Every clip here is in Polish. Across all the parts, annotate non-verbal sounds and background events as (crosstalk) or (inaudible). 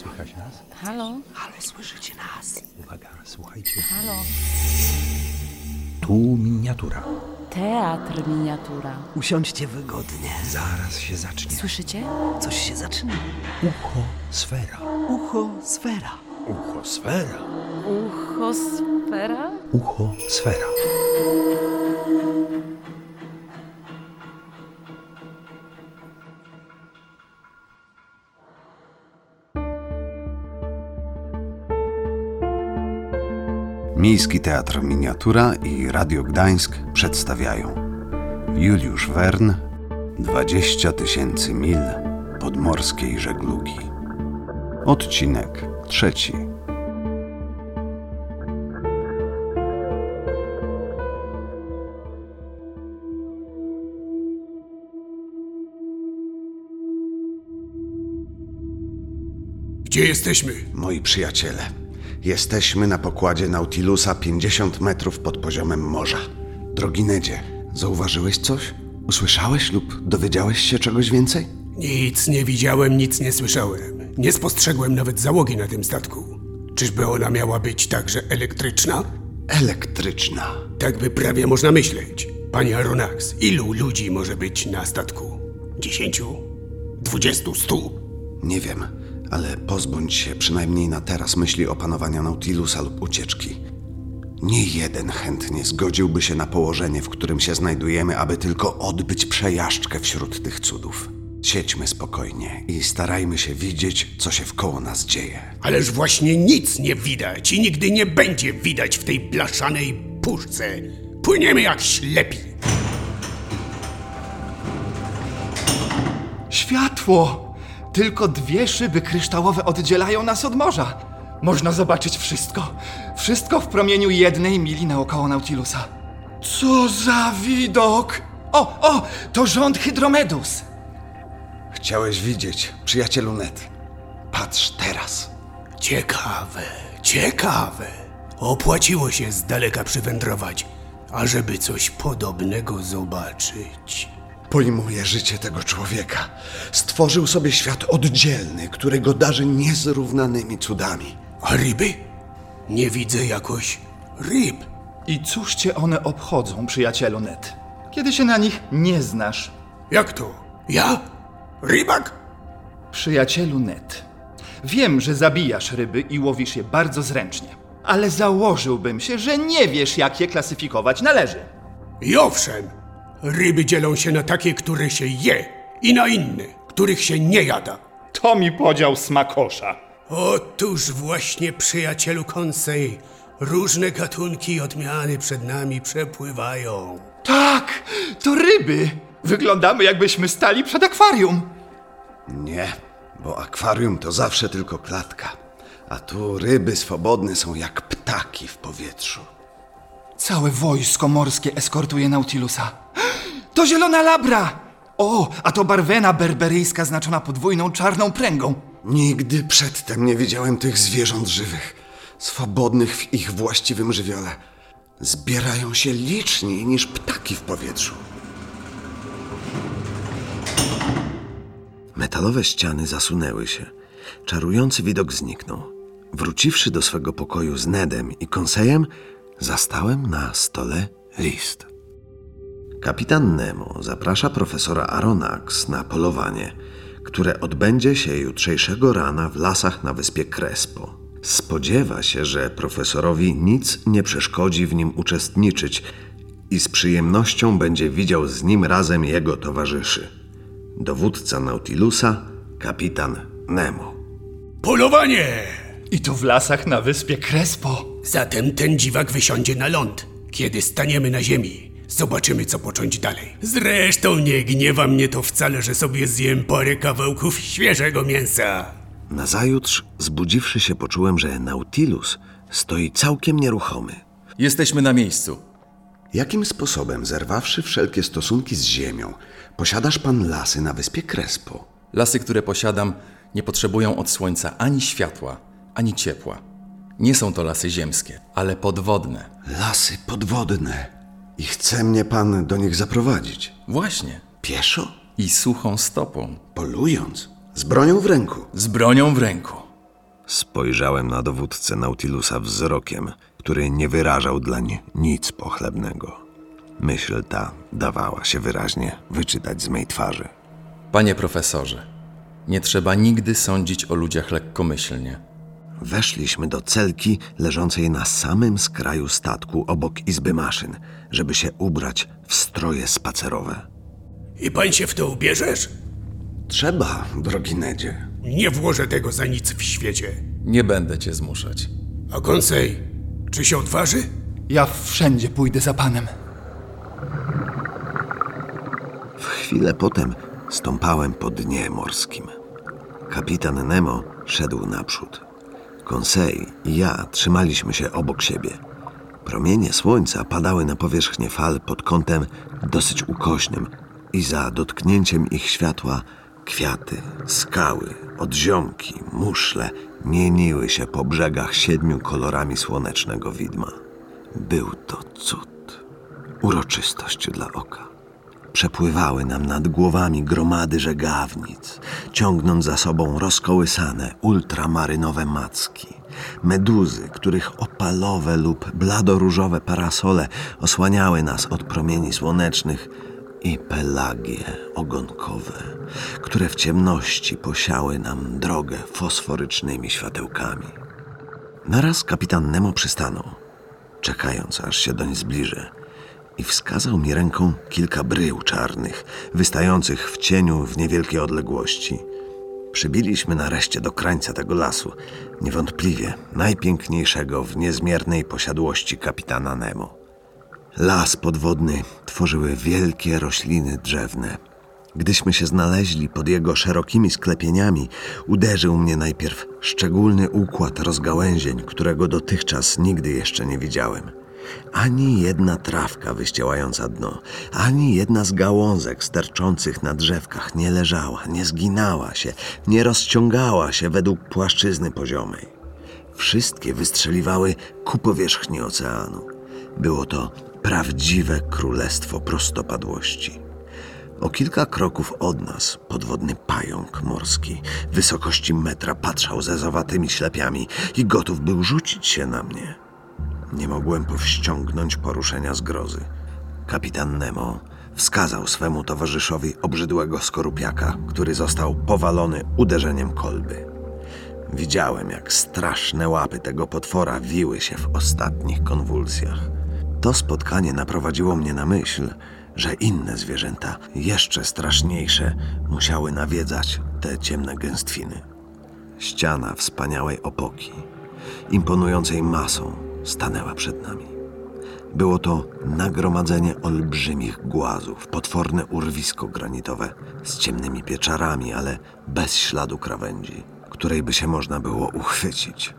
Słychać nas? Halo? Halo, słyszycie nas? Uwaga, słuchajcie. Halo? Tu miniatura. Teatr miniatura. Usiądźcie wygodnie. Zaraz się zacznie. Słyszycie? Coś się zaczyna. Ucho sfera. Ucho, sfera. Ucho sfera. Uchosfera? Ucho sfera. Miejski Teatr Miniatura i Radio Gdańsk przedstawiają Juliusz Wern 20 tysięcy mil podmorskiej żeglugi. Odcinek trzeci. Gdzie jesteśmy? Moi przyjaciele, jesteśmy na pokładzie Nautilusa 50 metrów pod poziomem morza. Drogi Nedzie, zauważyłeś coś? Usłyszałeś lub dowiedziałeś się czegoś więcej? Nic nie widziałem, nic nie słyszałem. Nie spostrzegłem nawet załogi na tym statku. Czyżby ona miała być także elektryczna? Elektryczna. Tak by prawie można myśleć. Panie Aronax, ilu ludzi może być na statku? Dziesięciu? Dwudziestu? Stu? Nie wiem, ale pozbądź się przynajmniej na teraz myśli opanowania Nautilusa lub ucieczki. Nie jeden chętnie zgodziłby się na położenie, w którym się znajdujemy, aby tylko odbyć przejażdżkę wśród tych cudów. Siedźmy spokojnie i starajmy się widzieć, co się wkoło nas dzieje. Ależ właśnie nic nie widać i nigdy nie będzie widać w tej blaszanej puszce. Płyniemy jak ślepi. Światło! Tylko dwie szyby kryształowe oddzielają nas od morza. Można zobaczyć wszystko. Wszystko w promieniu jednej mili naokoło Nautilusa. Co za widok! O, o! To rząd Hydromedus! Chciałeś widzieć, przyjacielu Ned. Patrz teraz. Ciekawe, ciekawe. Opłaciło się z daleka przywędrować, ażeby coś podobnego zobaczyć. Pojmuję życie tego człowieka. Stworzył sobie świat oddzielny, który go darzy niezrównanymi cudami. A ryby? Nie widzę jakoś ryb. I cóż cię one obchodzą, przyjacielu Ned? Kiedy się na nich nie znasz. Jak to? Ja? Rybak? Przyjacielu Ned, wiem, że zabijasz ryby i łowisz je bardzo zręcznie. Ale założyłbym się, że nie wiesz, jak je klasyfikować należy. I owszem, ryby dzielą się na takie, które się je i na inne, których się nie jada. To mi podział smakosza. Otóż właśnie, przyjacielu Konsej, różne gatunki i odmiany przed nami przepływają. Tak, to ryby. Wyglądamy, jakbyśmy stali przed akwarium. Nie, bo akwarium to zawsze tylko klatka. A tu ryby swobodne są jak ptaki w powietrzu. Całe wojsko morskie eskortuje Nautilusa. To zielona labra! O, a to barwena berberyjska znaczona podwójną czarną pręgą. Nigdy przedtem nie widziałem tych zwierząt żywych, swobodnych w ich właściwym żywiole. Zbierają się liczniej niż ptaki w powietrzu. Metalowe ściany zasunęły się. Czarujący widok zniknął. Wróciwszy do swego pokoju z Nedem i Konsejem, zastałem na stole list. Kapitan Nemo zaprasza profesora Aronax na polowanie, które odbędzie się jutrzejszego rana w lasach na wyspie Crespo. Spodziewa się, że profesorowi nic nie przeszkodzi w nim uczestniczyć i z przyjemnością będzie widział z nim razem jego towarzyszy. Dowódca Nautilusa, kapitan Nemo. Polowanie! I to w lasach na wyspie Crespo. Zatem ten dziwak wysiądzie na ląd. Kiedy staniemy na ziemi, zobaczymy, co począć dalej. Zresztą nie gniewa mnie to wcale, że sobie zjem parę kawałków świeżego mięsa. Nazajutrz, zbudziwszy się, poczułem, że Nautilus stoi całkiem nieruchomy. Jesteśmy na miejscu. Jakim sposobem, zerwawszy wszelkie stosunki z ziemią, posiadasz pan lasy na wyspie Crespo? Lasy, które posiadam, nie potrzebują od słońca ani światła, ani ciepła. Nie są to lasy ziemskie, ale podwodne. Lasy podwodne. I chce mnie pan do nich zaprowadzić. Właśnie. Pieszo? I suchą stopą. Polując? Z bronią w ręku? Z bronią w ręku. Spojrzałem na dowódcę Nautilusa wzrokiem, który nie wyrażał dlań nic pochlebnego. Myśl ta dawała się wyraźnie wyczytać z mej twarzy. Panie profesorze, nie trzeba nigdy sądzić o ludziach lekkomyślnie. Weszliśmy do celki leżącej na samym skraju statku obok izby maszyn, żeby się ubrać w stroje spacerowe. I pan się w to ubierzesz? Trzeba, drogi Nedzie. Nie włożę tego za nic w świecie. Nie będę cię zmuszać. A Konsej, czy się odważy? Ja wszędzie pójdę za panem. W chwilę potem stąpałem po dnie morskim. Kapitan Nemo szedł naprzód. Conseil i ja trzymaliśmy się obok siebie. Promienie słońca padały na powierzchnię fal pod kątem dosyć ukośnym i za dotknięciem ich światła kwiaty, skały, odziomki, muszle mieniły się po brzegach siedmiu kolorami słonecznego widma. Był to cud, uroczystość dla oka. Przepływały nam nad głowami gromady żegawnic, ciągnąc za sobą rozkołysane ultramarynowe macki, meduzy, których opalowe lub bladoróżowe parasole osłaniały nas od promieni słonecznych i pelagie ogonkowe, które w ciemności posiały nam drogę fosforycznymi światełkami. Naraz kapitan Nemo przystanął, czekając aż się doń zbliżę i wskazał mi ręką kilka brył czarnych, wystających w cieniu w niewielkiej odległości. Przybiliśmy nareszcie do krańca tego lasu, niewątpliwie najpiękniejszego w niezmiernej posiadłości kapitana Nemo. Las podwodny tworzyły wielkie rośliny drzewne. Gdyśmy się znaleźli pod jego szerokimi sklepieniami, uderzył mnie najpierw szczególny układ rozgałęzień, którego dotychczas nigdy jeszcze nie widziałem. Ani jedna trawka wyściełająca dno, ani jedna z gałązek sterczących na drzewkach nie leżała, nie zginała się, nie rozciągała się według płaszczyzny poziomej. Wszystkie wystrzeliwały ku powierzchni oceanu. Było to prawdziwe królestwo prostopadłości. O kilka kroków od nas podwodny pająk morski wysokości metra patrzał ze zawatymi ślepiami i gotów był rzucić się na mnie. Nie mogłem powściągnąć poruszenia zgrozy. Kapitan Nemo wskazał swemu towarzyszowi obrzydłego skorupiaka, który został powalony uderzeniem kolby. Widziałem, jak straszne łapy tego potwora wiły się w ostatnich konwulsjach. To spotkanie naprowadziło mnie na myśl, że inne zwierzęta, jeszcze straszniejsze, musiały nawiedzać te ciemne gęstwiny. Ściana wspaniałej opoki, imponującej masą, stanęła przed nami. Było to nagromadzenie olbrzymich głazów, potworne urwisko granitowe z ciemnymi pieczarami, ale bez śladu krawędzi, której by się można było uchwycić.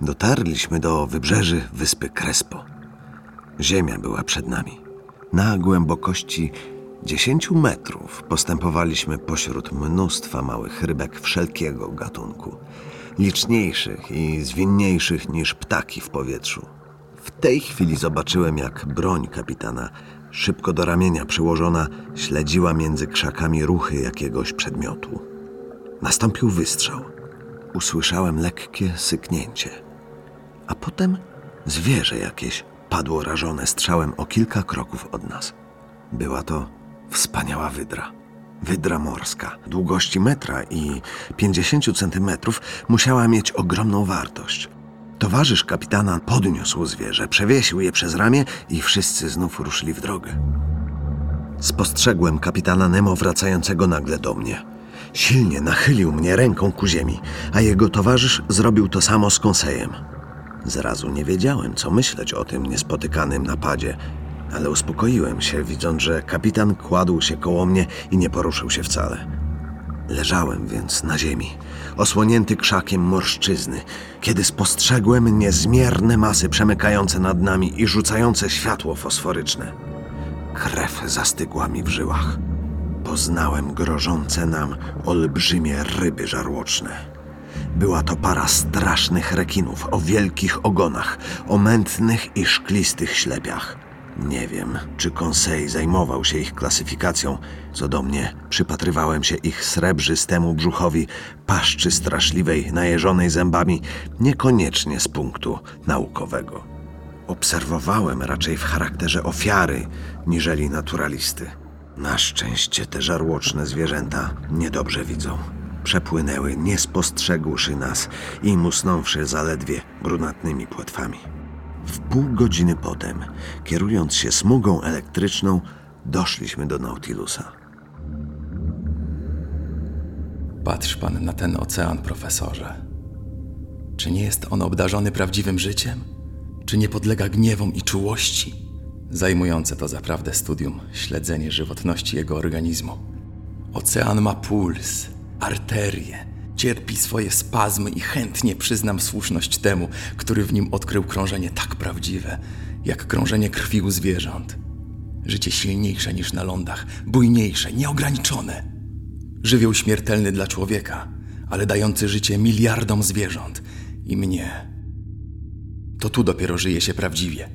Dotarliśmy do wybrzeży wyspy Crespo. Ziemia była przed nami. Na głębokości 10 metrów postępowaliśmy pośród mnóstwa małych rybek wszelkiego gatunku, liczniejszych i zwinniejszych niż ptaki w powietrzu. W tej chwili zobaczyłem, jak broń kapitana, szybko do ramienia przyłożona, śledziła między krzakami ruchy jakiegoś przedmiotu. Nastąpił wystrzał. Usłyszałem lekkie syknięcie, a potem zwierzę jakieś padło rażone strzałem o kilka kroków od nas. Była to wspaniała wydra. Wydra morska, długości metra i 50 centymetrów, musiała mieć ogromną wartość. Towarzysz kapitana podniósł zwierzę, przewiesił je przez ramię i wszyscy znów ruszyli w drogę. Spostrzegłem kapitana Nemo wracającego nagle do mnie. Silnie nachylił mnie ręką ku ziemi, a jego towarzysz zrobił to samo z konsejem. Zrazu nie wiedziałem, co myśleć o tym niespotykanym napadzie, ale uspokoiłem się, widząc, że kapitan kładł się koło mnie i nie poruszył się wcale. Leżałem więc na ziemi, osłonięty krzakiem morszczyzny, kiedy spostrzegłem niezmierne masy przemykające nad nami i rzucające światło fosforyczne. Krew zastygła mi w żyłach. Poznałem grożące nam olbrzymie ryby żarłoczne. Była to para strasznych rekinów o wielkich ogonach, o mętnych i szklistych ślepiach. Nie wiem, czy Conseil zajmował się ich klasyfikacją. Co do mnie, przypatrywałem się ich srebrzystemu brzuchowi, paszczy straszliwej, najeżonej zębami, niekoniecznie z punktu naukowego. Obserwowałem raczej w charakterze ofiary, niżeli naturalisty. Na szczęście te żarłoczne zwierzęta niedobrze widzą. Przepłynęły, nie spostrzegłszy nas i musnąwszy zaledwie brunatnymi płetwami. W pół godziny potem, kierując się smugą elektryczną, doszliśmy do Nautilusa. Patrz pan na ten ocean, profesorze. Czy nie jest on obdarzony prawdziwym życiem? Czy nie podlega gniewom i czułości? Zajmujące to zaprawdę studium śledzenie żywotności jego organizmu. Ocean ma puls, arterie, cierpi swoje spazmy i chętnie przyznam słuszność temu, który w nim odkrył krążenie tak prawdziwe, jak krążenie krwi u zwierząt. Życie silniejsze niż na lądach, bujniejsze, nieograniczone. Żywioł śmiertelny dla człowieka, ale dający życie miliardom zwierząt i mnie. To tu dopiero żyje się prawdziwie.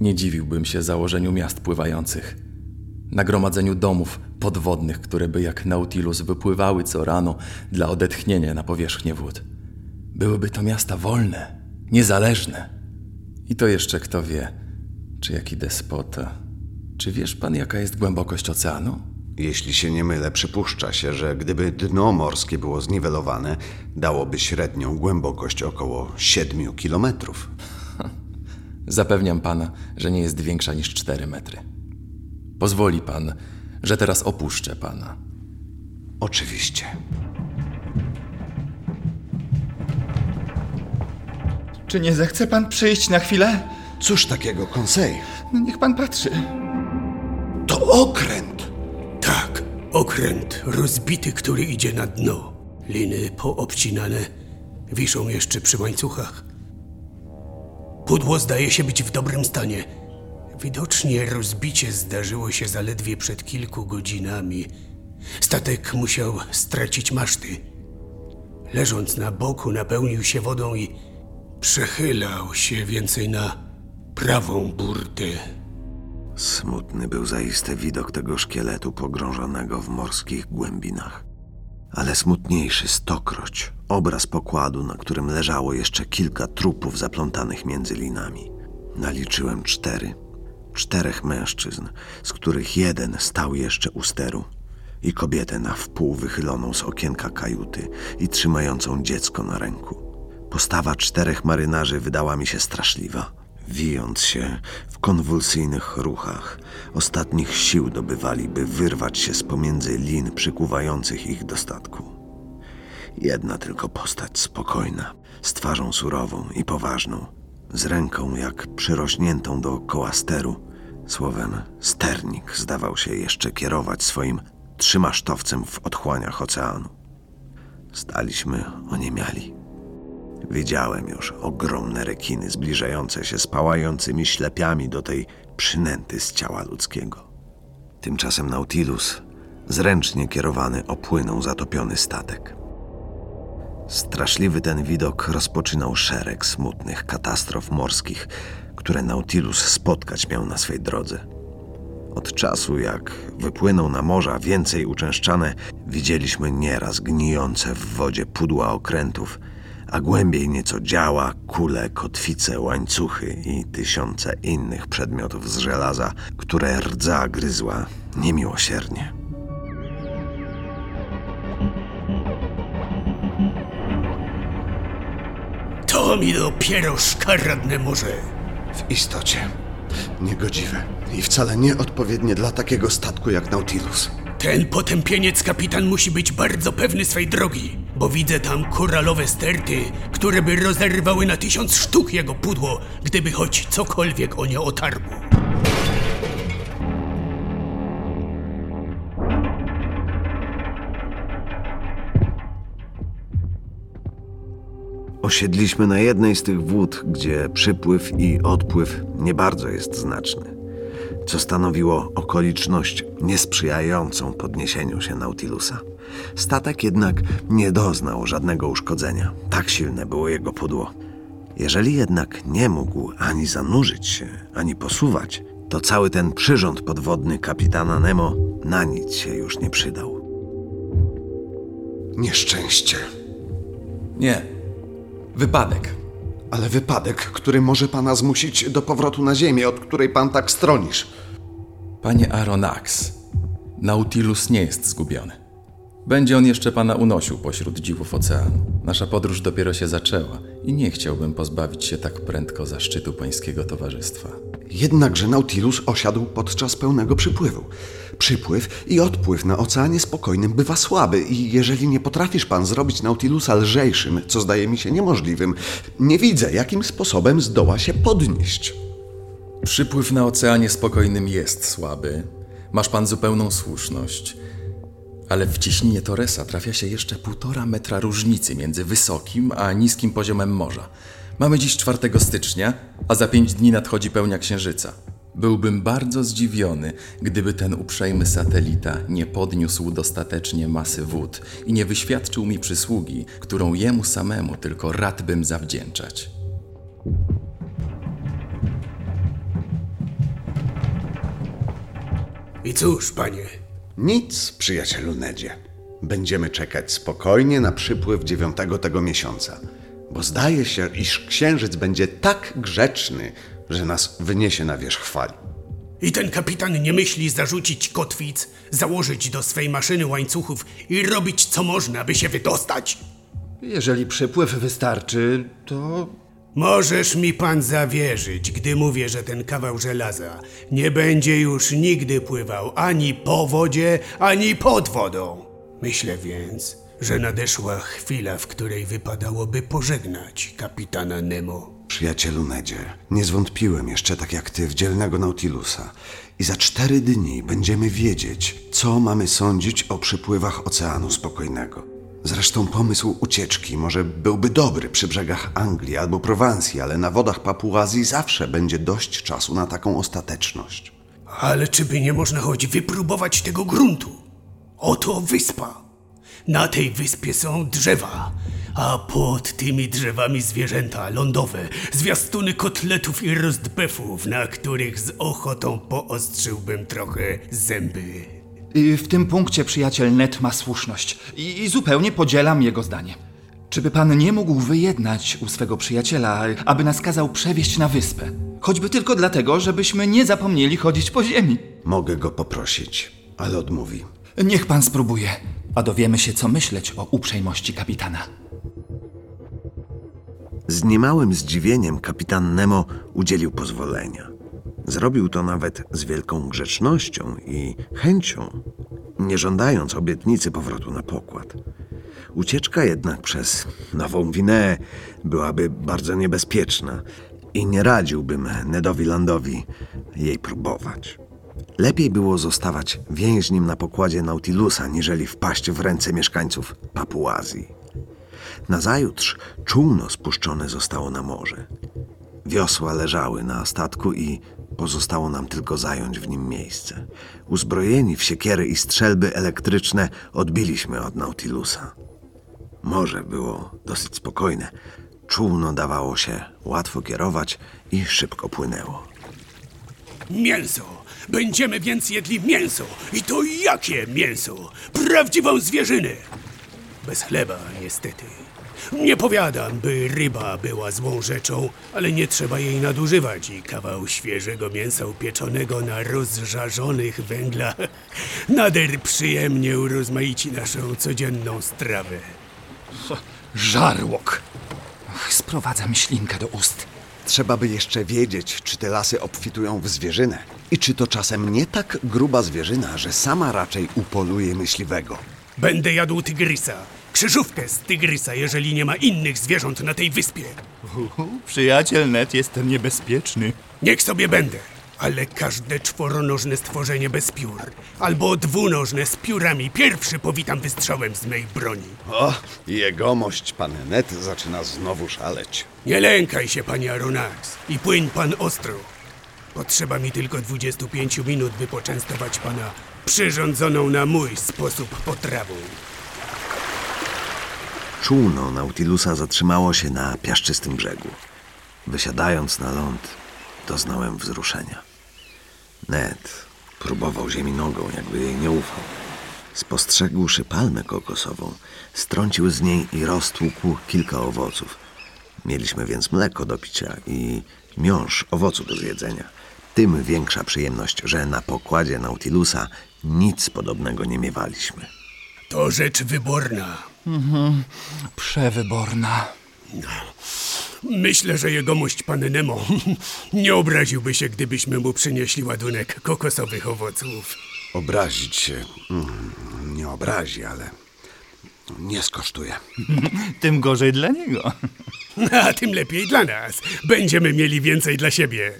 Nie dziwiłbym się założeniu miast pływających, nagromadzeniu domów podwodnych, które by jak Nautilus wypływały co rano dla odetchnienia na powierzchnię wód. Byłyby to miasta wolne, niezależne. I to jeszcze kto wie, czy jaki despota. Czy wiesz pan, jaka jest głębokość oceanu? Jeśli się nie mylę, przypuszcza się, że gdyby dno morskie było zniwelowane, dałoby średnią głębokość około 7 kilometrów. (laughs) Zapewniam pana, że nie jest większa niż 4 metry. Pozwoli pan, że teraz opuszczę pana. Oczywiście. Czy nie zechce pan przyjść na chwilę? Cóż takiego, Conseil? No niech pan patrzy. To okręt! Tak, okręt rozbity, który idzie na dno. Liny poobcinane wiszą jeszcze przy łańcuchach. Pudło zdaje się być w dobrym stanie. Widocznie rozbicie zdarzyło się zaledwie przed kilku godzinami. Statek musiał stracić maszty. Leżąc na boku, napełnił się wodą i przechylał się więcej na prawą burtę. Smutny był zaiste widok tego szkieletu pogrążonego w morskich głębinach. Ale smutniejszy stokroć obraz pokładu, na którym leżało jeszcze kilka trupów zaplątanych między linami. Naliczyłem cztery. Czterech mężczyzn, z których jeden stał jeszcze u steru i kobietę na wpół wychyloną z okienka kajuty i trzymającą dziecko na ręku. Postawa czterech marynarzy wydała mi się straszliwa. Wijąc się w konwulsyjnych ruchach, ostatnich sił dobywali, by wyrwać się z pomiędzy lin przykuwających ich do statku. Jedna tylko postać spokojna, z twarzą surową i poważną, z ręką jak przyrośniętą do koła steru. Słowem, sternik zdawał się jeszcze kierować swoim trzymasztowcem w otchłaniach oceanu. Staliśmy oniemiali. Widziałem już ogromne rekiny zbliżające się z pałającymi ślepiami do tej przynęty z ciała ludzkiego. Tymczasem Nautilus, zręcznie kierowany, opłynął zatopiony statek. Straszliwy ten widok rozpoczynał szereg smutnych katastrof morskich, które Nautilus spotkać miał na swej drodze. Od czasu, jak wypłynął na morza więcej uczęszczane, widzieliśmy nieraz gnijące w wodzie pudła okrętów, a głębiej nieco działa, kule, kotwice, łańcuchy i tysiące innych przedmiotów z żelaza, które rdza gryzła niemiłosiernie. To mi dopiero szkaradne morze. W istocie niegodziwe i wcale nieodpowiednie dla takiego statku jak Nautilus. Ten potępieniec kapitan musi być bardzo pewny swej drogi, bo widzę tam koralowe sterty, które by rozerwały na tysiąc sztuk jego pudło, gdyby choć cokolwiek o nie otarło. Osiedliśmy na jednej z tych wód, gdzie przypływ i odpływ nie bardzo jest znaczny, co stanowiło okoliczność niesprzyjającą podniesieniu się Nautilusa. Statek jednak nie doznał żadnego uszkodzenia. Tak silne było jego pudło. Jeżeli jednak nie mógł ani zanurzyć się, ani posuwać, to cały ten przyrząd podwodny kapitana Nemo na nic się już nie przydał. Nieszczęście. Nie. Wypadek. Ale wypadek, który może pana zmusić do powrotu na ziemię, od której pan tak stronisz. Panie Aronax, Nautilus nie jest zgubiony. Będzie on jeszcze pana unosił pośród dziwów oceanu. Nasza podróż dopiero się zaczęła i nie chciałbym pozbawić się tak prędko zaszczytu pańskiego towarzystwa. Jednakże Nautilus osiadł podczas pełnego przypływu. Przypływ i odpływ na oceanie spokojnym bywa słaby i jeżeli nie potrafisz pan zrobić Nautilusa lżejszym, co zdaje mi się niemożliwym, nie widzę, jakim sposobem zdoła się podnieść. Przypływ na oceanie spokojnym jest słaby. Masz pan zupełną słuszność. Ale w ciśnienie Torresa trafia się jeszcze półtora metra różnicy między wysokim a niskim poziomem morza. Mamy dziś 4 stycznia, a za pięć dni nadchodzi pełnia księżyca. Byłbym bardzo zdziwiony, gdyby ten uprzejmy satelita nie podniósł dostatecznie masy wód i nie wyświadczył mi przysługi, którą jemu samemu tylko rad bym zawdzięczać. I cóż, panie, Nic, przyjacielu Nedzie. Będziemy czekać spokojnie na przypływ dziewiątego tego miesiąca, bo zdaje się, iż księżyc będzie tak grzeczny, że nas wyniesie na wierzch fali. i ten kapitan nie myśli zarzucić kotwic, założyć do swej maszyny łańcuchów i robić co można, by się wydostać? Jeżeli przypływ wystarczy, to Możesz mi pan zawierzyć, gdy mówię, że ten kawał żelaza nie będzie już nigdy pływał ani po wodzie, ani pod wodą. Myślę więc, że nadeszła chwila, w której wypadałoby pożegnać kapitana Nemo. Przyjacielu Nedzie, nie zwątpiłem jeszcze tak jak ty w dzielnego Nautilusa i za cztery dni będziemy wiedzieć, co mamy sądzić o przypływach Oceanu Spokojnego. Zresztą pomysł ucieczki może byłby dobry przy brzegach Anglii albo Prowansji, ale na wodach Papuazji zawsze będzie dość czasu na taką ostateczność. Ale czy by nie można choć wypróbować tego gruntu? Oto wyspa. Na tej wyspie są drzewa, a pod tymi drzewami zwierzęta lądowe, zwiastuny kotletów i rozbefów, na których z ochotą poostrzyłbym trochę zęby. w tym punkcie przyjaciel Net ma słuszność i, i zupełnie podzielam jego zdanie. Czy by pan nie mógł wyjednać u swego przyjaciela, aby nas kazał przewieźć na wyspę? Choćby tylko dlatego, żebyśmy nie zapomnieli chodzić po ziemi. Mogę go poprosić, ale odmówi. Niech pan spróbuje, a dowiemy się, co myśleć o uprzejmości kapitana. Z niemałym zdziwieniem kapitan Nemo udzielił pozwolenia. Zrobił to nawet z wielką grzecznością i chęcią, nie żądając obietnicy powrotu na pokład. Ucieczka jednak przez Nową Wineę byłaby bardzo niebezpieczna i nie radziłbym Nedowi Landowi jej próbować. Lepiej było zostawać więźniem na pokładzie Nautilusa, niżeli wpaść w ręce mieszkańców Papuazji. Nazajutrz czółno spuszczone zostało na morze. Wiosła leżały na statku i pozostało nam tylko zająć w nim miejsce. Uzbrojeni w siekiery i strzelby elektryczne odbiliśmy od Nautilusa. Morze było dosyć spokojne. Czółno dawało się łatwo kierować i szybko płynęło. Mięso! Będziemy więc jedli mięso! I to jakie mięso? Prawdziwą zwierzynę! Bez chleba, niestety. Nie powiadam, by ryba była złą rzeczą, ale nie trzeba jej nadużywać i kawał świeżego mięsa upieczonego na rozżarzonych węglach (laughs) nader przyjemnie urozmaici naszą codzienną strawę. Żarłok! Ach, sprowadza mi ślinkę do ust. Trzeba by jeszcze wiedzieć, czy te lasy obfitują w zwierzynę i czy to czasem nie tak gruba zwierzyna, że sama raczej upoluje myśliwego. Będę jadł tygrysa. Krzyżówkę z tygrysa, jeżeli nie ma innych zwierząt na tej wyspie. Przyjaciel Net jest niebezpieczny. Niech sobie będę, ale każde czworonożne stworzenie bez piór, albo dwunożne z piórami, pierwszy powitam wystrzałem z mej broni. O, jegomość pan Net zaczyna znowu szaleć. Nie lękaj się, panie Aronax, i płyń pan ostro. Potrzeba mi tylko 25 minut, by poczęstować pana przyrządzoną na mój sposób potrawą. Czółno Nautilusa zatrzymało się na piaszczystym brzegu. Wysiadając na ląd, doznałem wzruszenia. Ned próbował ziemi nogą, jakby jej nie ufał. Spostrzegłszy palmę kokosową, strącił z niej i roztłukł kilka owoców. Mieliśmy więc mleko do picia i miąższ owocu do zjedzenia. Tym większa przyjemność, że na pokładzie Nautilusa nic podobnego nie miewaliśmy. To rzecz wyborna. Przewyborna. Myślę, że jegomość pan Nemo (laughs) nie obraziłby się, gdybyśmy mu przynieśli ładunek kokosowych owoców. Obrazić się. mm, Nie obrazi, ale nie skosztuje. (laughs) Tym gorzej dla niego. (laughs) A tym lepiej dla nas. Będziemy mieli więcej dla siebie.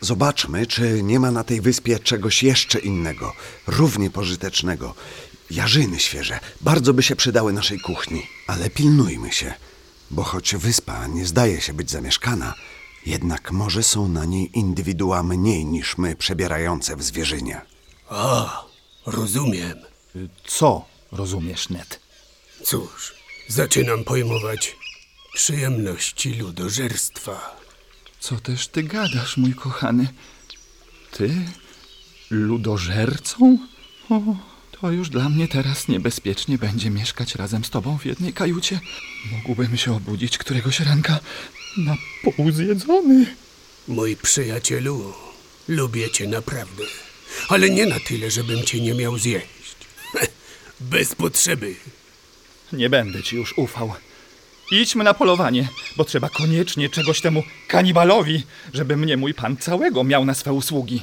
Zobaczmy, czy nie ma na tej wyspie czegoś jeszcze innego, równie pożytecznego. Jarzyny świeże bardzo by się przydały naszej kuchni, ale pilnujmy się, bo choć wyspa nie zdaje się być zamieszkana, jednak może są na niej indywidua mniej niż my przebierające w zwierzynie. A, rozumiem. Co rozumiesz, Ned? Cóż, zaczynam pojmować przyjemności ludożerstwa. Co też ty gadasz, mój kochany? Ty? Ludożercą? O, to już dla mnie teraz niebezpiecznie będzie mieszkać razem z tobą w jednej kajucie. Mógłbym się obudzić któregoś ranka na pół zjedzony. Mój przyjacielu, lubię cię naprawdę. Ale nie na tyle, żebym cię nie miał zjeść. (laughs) Bez potrzeby. Nie będę ci już ufał. Idźmy na polowanie, bo trzeba koniecznie czegoś temu kanibalowi, żeby mnie mój pan całego miał na swe usługi.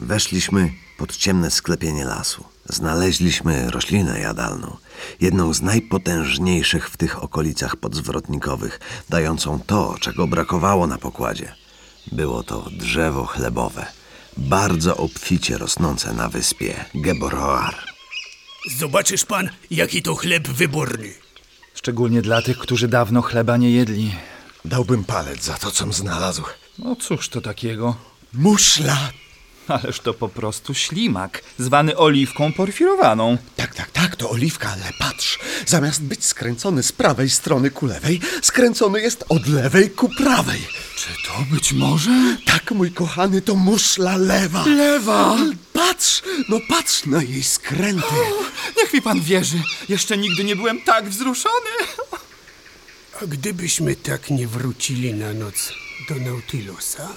Weszliśmy pod ciemne sklepienie lasu. Znaleźliśmy roślinę jadalną, jedną z najpotężniejszych w tych okolicach podzwrotnikowych, dającą to, czego brakowało na pokładzie. Było to drzewo chlebowe, bardzo obficie rosnące na wyspie Geboroar. Zobaczysz pan, jaki to chleb wyborny. Szczególnie dla tych, którzy dawno chleba nie jedli. Dałbym palec za to, com znalazł. No cóż to takiego? Muszla! Ależ to po prostu ślimak, zwany oliwką porfirowaną. Tak, tak, tak, to oliwka, ale patrz, zamiast być skręcony z prawej strony ku lewej, skręcony jest od lewej ku prawej. Czy to być może? Tak, mój kochany, to muszla lewa. Lewa! Patrz, no patrz na jej skręty. Niech mi pan wierzy, jeszcze nigdy nie byłem tak wzruszony. A gdybyśmy tak nie wrócili na noc do Nautilusa?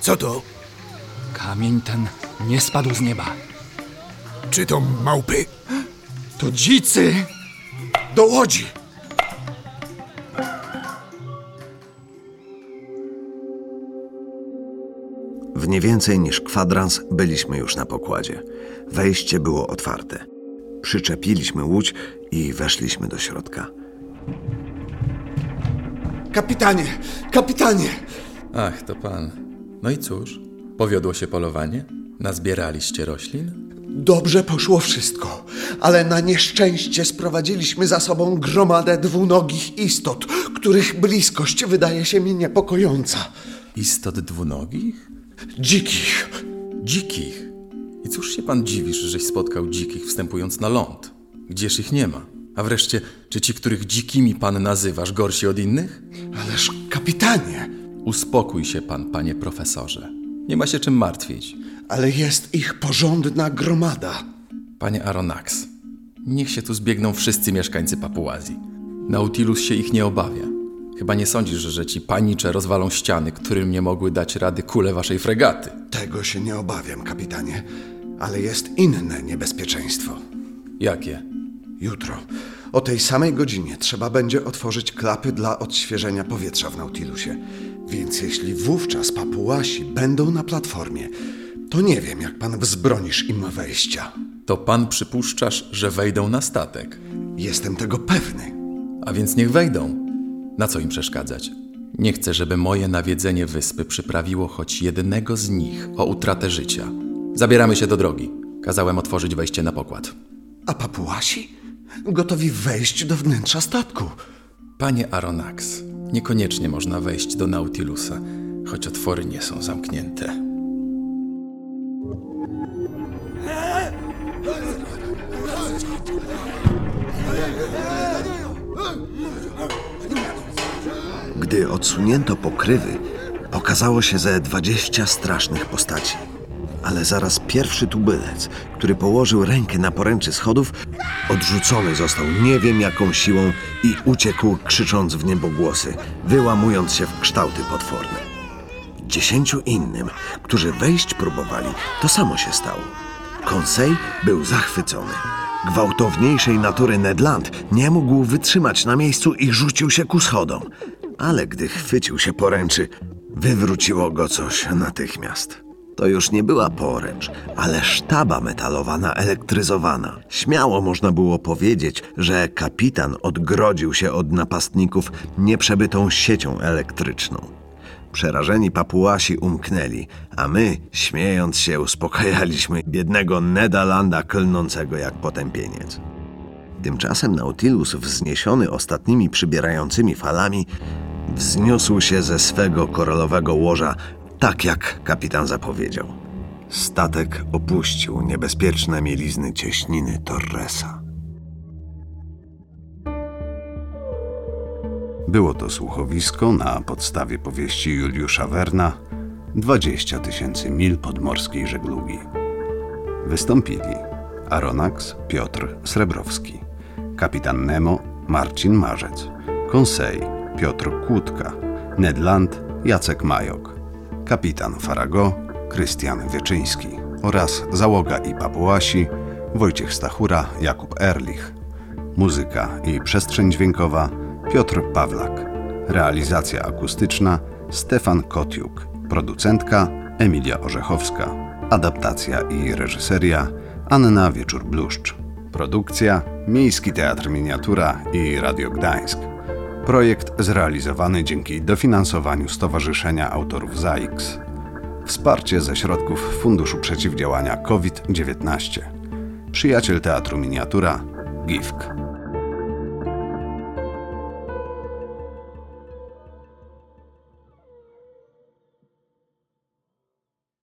Co to? Kamień ten nie spadł z nieba. Czy to małpy? To dzicy! Do łodzi. W nie więcej niż kwadrans byliśmy już na pokładzie. Wejście było otwarte. Przyczepiliśmy łódź i weszliśmy do środka. Kapitanie, kapitanie! Ach, to pan. No i cóż? Powiodło się polowanie? Nazbieraliście roślin? Dobrze poszło wszystko, ale na nieszczęście sprowadziliśmy za sobą gromadę dwunogich istot, których bliskość wydaje się mi niepokojąca. Istot dwunogich? Dzikich. Dzikich. I cóż się pan dziwisz, żeś spotkał dzikich wstępując na ląd? Gdzież ich nie ma? A wreszcie, czy ci, których dzikimi pan nazywasz, gorsi od innych? Ależ kapitanie, Uspokój się pan, panie profesorze. Nie ma się czym martwić. ale jest ich porządna gromada. Panie Aronax, niech się tu zbiegną wszyscy mieszkańcy Papuazji. Nautilus się ich nie obawia. Chyba nie sądzisz, że ci panicze rozwalą ściany, którym nie mogły dać rady kule waszej fregaty. Tego się nie obawiam, kapitanie, ale jest inne niebezpieczeństwo. Jakie? Jutro, o tej samej godzinie, trzeba będzie otworzyć klapy dla odświeżenia powietrza w Nautilusie. Więc jeśli wówczas papułasi będą na platformie, to nie wiem, jak pan wzbronisz im wejścia. To pan przypuszczasz, że wejdą na statek. Jestem tego pewny. A więc niech wejdą. Na co im przeszkadzać? Nie chcę, żeby moje nawiedzenie wyspy przyprawiło choć jednego z nich o utratę życia. Zabieramy się do drogi. Kazałem otworzyć wejście na pokład. A papułasi? Gotowi wejść do wnętrza statku. Panie Aronax, niekoniecznie można wejść do Nautilusa, choć otwory nie są zamknięte. Gdy odsunięto pokrywy, pokazało się ze dwadzieścia strasznych postaci. Ale zaraz pierwszy tubylec, który położył rękę na poręczy schodów, odrzucony został nie wiem jaką siłą i uciekł krzycząc w niebogłosy, wyłamując się w kształty potworne. Dziesięciu innym, którzy wejść próbowali, to samo się stało. Konsej był zachwycony. Gwałtowniejszej natury Ned Land nie mógł wytrzymać na miejscu i rzucił się ku schodom. Ale gdy chwycił się poręczy, wywróciło go coś natychmiast. To już nie była poręcz, ale sztaba metalowa naelektryzowana. Śmiało można było powiedzieć, że kapitan odgrodził się od napastników nieprzebytą siecią elektryczną. Przerażeni papułasi umknęli, a my, śmiejąc się, uspokajaliśmy biednego Neda Landa klnącego jak potępieniec. Tymczasem Nautilus, wzniesiony ostatnimi przybierającymi falami, wzniósł się ze swego koralowego łoża, tak jak kapitan zapowiedział. Statek opuścił niebezpieczne mielizny cieśniny Torresa. Było to słuchowisko na podstawie powieści Juliusza Werna 20 tysięcy mil podmorskiej żeglugi. Wystąpili Aronax Piotr Srebrowski, kapitan Nemo Marcin Marzec, Konsej Piotr Kłódka, Ned Land Jacek Majok, kapitan Farago Krystian Wieczyński oraz załoga i papułasi Wojciech Stachura, Jakub Erlich. Muzyka i przestrzeń dźwiękowa Piotr Pawlak. Realizacja akustyczna Stefan Kotiuk. Producentka Emilia Orzechowska. Adaptacja i reżyseria Anna Wieczór-Bluszcz. Produkcja Miejski Teatr Miniatura i Radio Gdańsk. Projekt zrealizowany dzięki dofinansowaniu Stowarzyszenia Autorów ZAIX. Wsparcie ze środków Funduszu Przeciwdziałania COVID-19. Przyjaciel Teatru Miniatura GIFK.